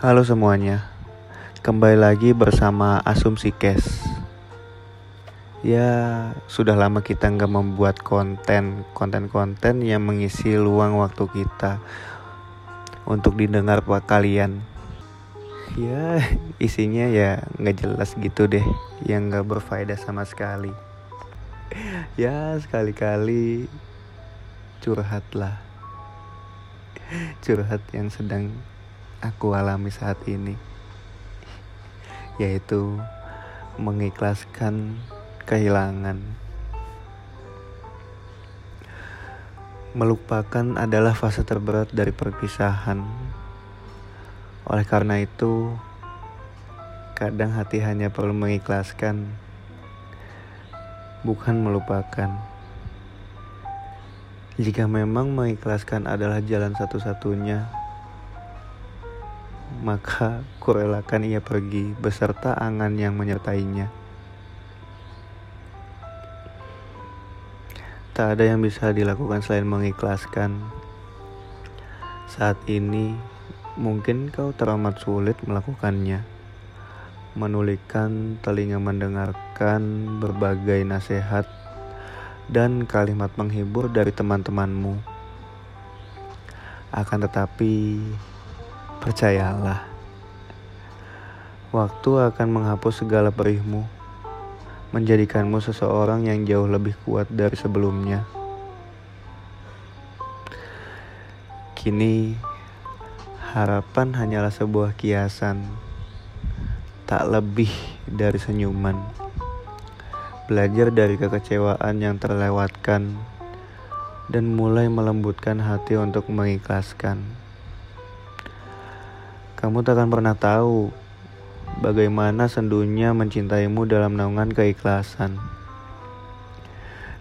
Halo semuanya, kembali lagi bersama Asumsi Cash. Ya, sudah lama kita nggak membuat konten, konten-konten yang mengisi luang waktu kita untuk didengar pak kalian. Ya, isinya ya nggak jelas gitu deh, yang nggak berfaedah sama sekali. Ya, sekali-kali curhatlah, curhat yang sedang aku alami saat ini yaitu mengikhlaskan kehilangan. Melupakan adalah fase terberat dari perpisahan. Oleh karena itu kadang hati hanya perlu mengikhlaskan bukan melupakan. Jika memang mengikhlaskan adalah jalan satu-satunya maka kurelakan ia pergi beserta angan yang menyertainya. Tak ada yang bisa dilakukan selain mengikhlaskan. Saat ini, mungkin kau teramat sulit melakukannya. Menulikan telinga mendengarkan berbagai nasihat dan kalimat menghibur dari teman-temanmu. Akan tetapi, Percayalah, waktu akan menghapus segala perihmu, menjadikanmu seseorang yang jauh lebih kuat dari sebelumnya. Kini, harapan hanyalah sebuah kiasan, tak lebih dari senyuman. Belajar dari kekecewaan yang terlewatkan dan mulai melembutkan hati untuk mengikhlaskan. Kamu tak akan pernah tahu bagaimana sendunya mencintaimu dalam naungan keikhlasan.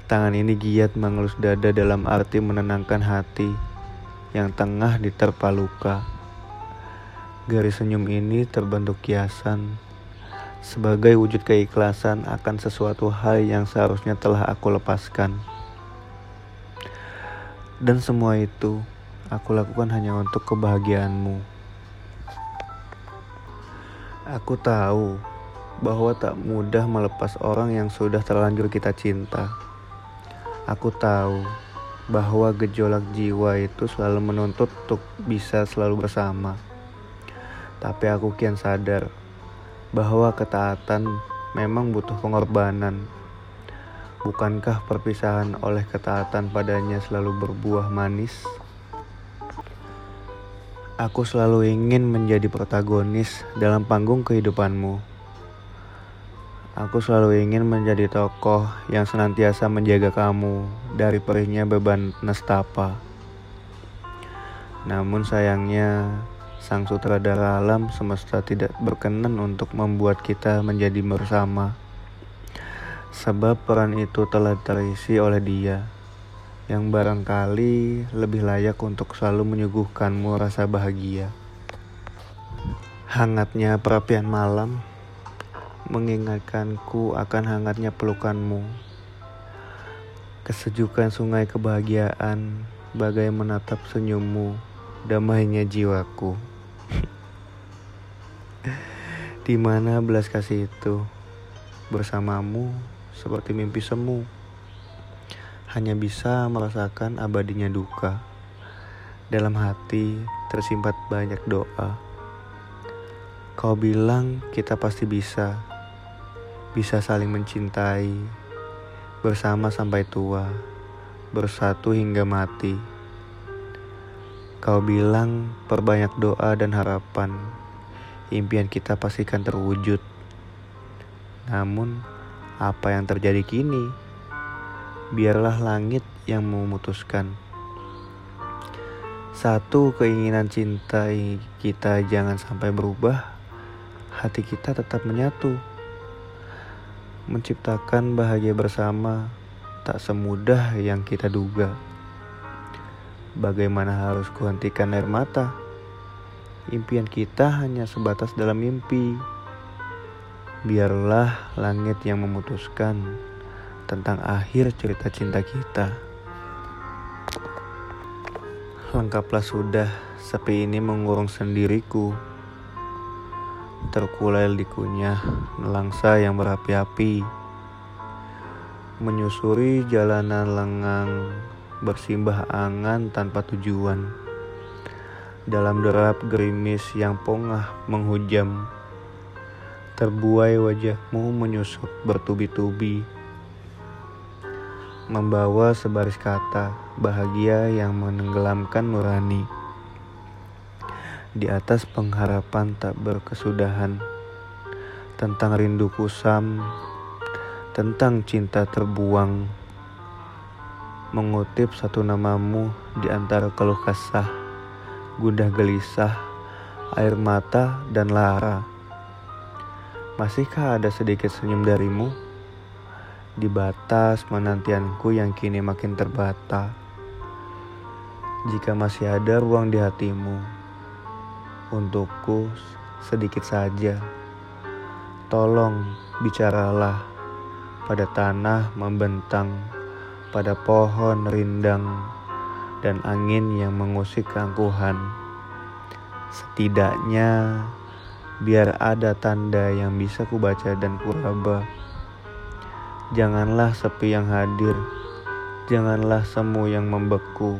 Tangan ini giat mengelus dada dalam arti menenangkan hati yang tengah diterpa luka. Garis senyum ini terbentuk kiasan sebagai wujud keikhlasan akan sesuatu hal yang seharusnya telah aku lepaskan. Dan semua itu aku lakukan hanya untuk kebahagiaanmu. Aku tahu bahwa tak mudah melepas orang yang sudah terlanjur kita cinta. Aku tahu bahwa gejolak jiwa itu selalu menuntut untuk bisa selalu bersama. Tapi aku kian sadar bahwa ketaatan memang butuh pengorbanan. Bukankah perpisahan oleh ketaatan padanya selalu berbuah manis? Aku selalu ingin menjadi protagonis dalam panggung kehidupanmu. Aku selalu ingin menjadi tokoh yang senantiasa menjaga kamu dari perihnya beban nestapa. Namun sayangnya, sang sutradara alam semesta tidak berkenan untuk membuat kita menjadi bersama. Sebab peran itu telah terisi oleh dia yang barangkali lebih layak untuk selalu menyuguhkanmu rasa bahagia. Hangatnya perapian malam mengingatkanku akan hangatnya pelukanmu. Kesejukan sungai kebahagiaan bagai menatap senyummu, damainya jiwaku. Di mana belas kasih itu bersamamu seperti mimpi semu hanya bisa merasakan abadinya duka. Dalam hati tersimpat banyak doa. Kau bilang kita pasti bisa, bisa saling mencintai, bersama sampai tua, bersatu hingga mati. Kau bilang perbanyak doa dan harapan, impian kita pastikan terwujud. Namun, apa yang terjadi kini? Biarlah langit yang memutuskan. Satu keinginan cinta kita jangan sampai berubah, hati kita tetap menyatu. Menciptakan bahagia bersama tak semudah yang kita duga. Bagaimana harus kuhentikan air mata? Impian kita hanya sebatas dalam mimpi. Biarlah langit yang memutuskan tentang akhir cerita cinta kita. Lengkaplah sudah sepi ini mengurung sendiriku terkulai dikunyah nelangsa yang berapi-api, menyusuri jalanan lengang, bersimbah angan tanpa tujuan. Dalam derap gerimis yang pongah menghujam, terbuai wajahmu menyusup bertubi-tubi, membawa sebaris kata bahagia yang menenggelamkan nurani di atas pengharapan tak berkesudahan, tentang rindu kusam, tentang cinta terbuang, mengutip satu namamu di antara keluh kesah, gundah gelisah, air mata, dan lara. Masihkah ada sedikit senyum darimu? Di batas menantianku yang kini makin terbata. Jika masih ada ruang di hatimu, untukku sedikit saja. Tolong bicaralah pada tanah membentang, pada pohon rindang, dan angin yang mengusik keangkuhan. Setidaknya biar ada tanda yang bisa kubaca dan kuraba. Janganlah sepi yang hadir, janganlah semu yang membeku,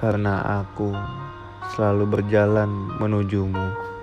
karena aku selalu berjalan menujumu.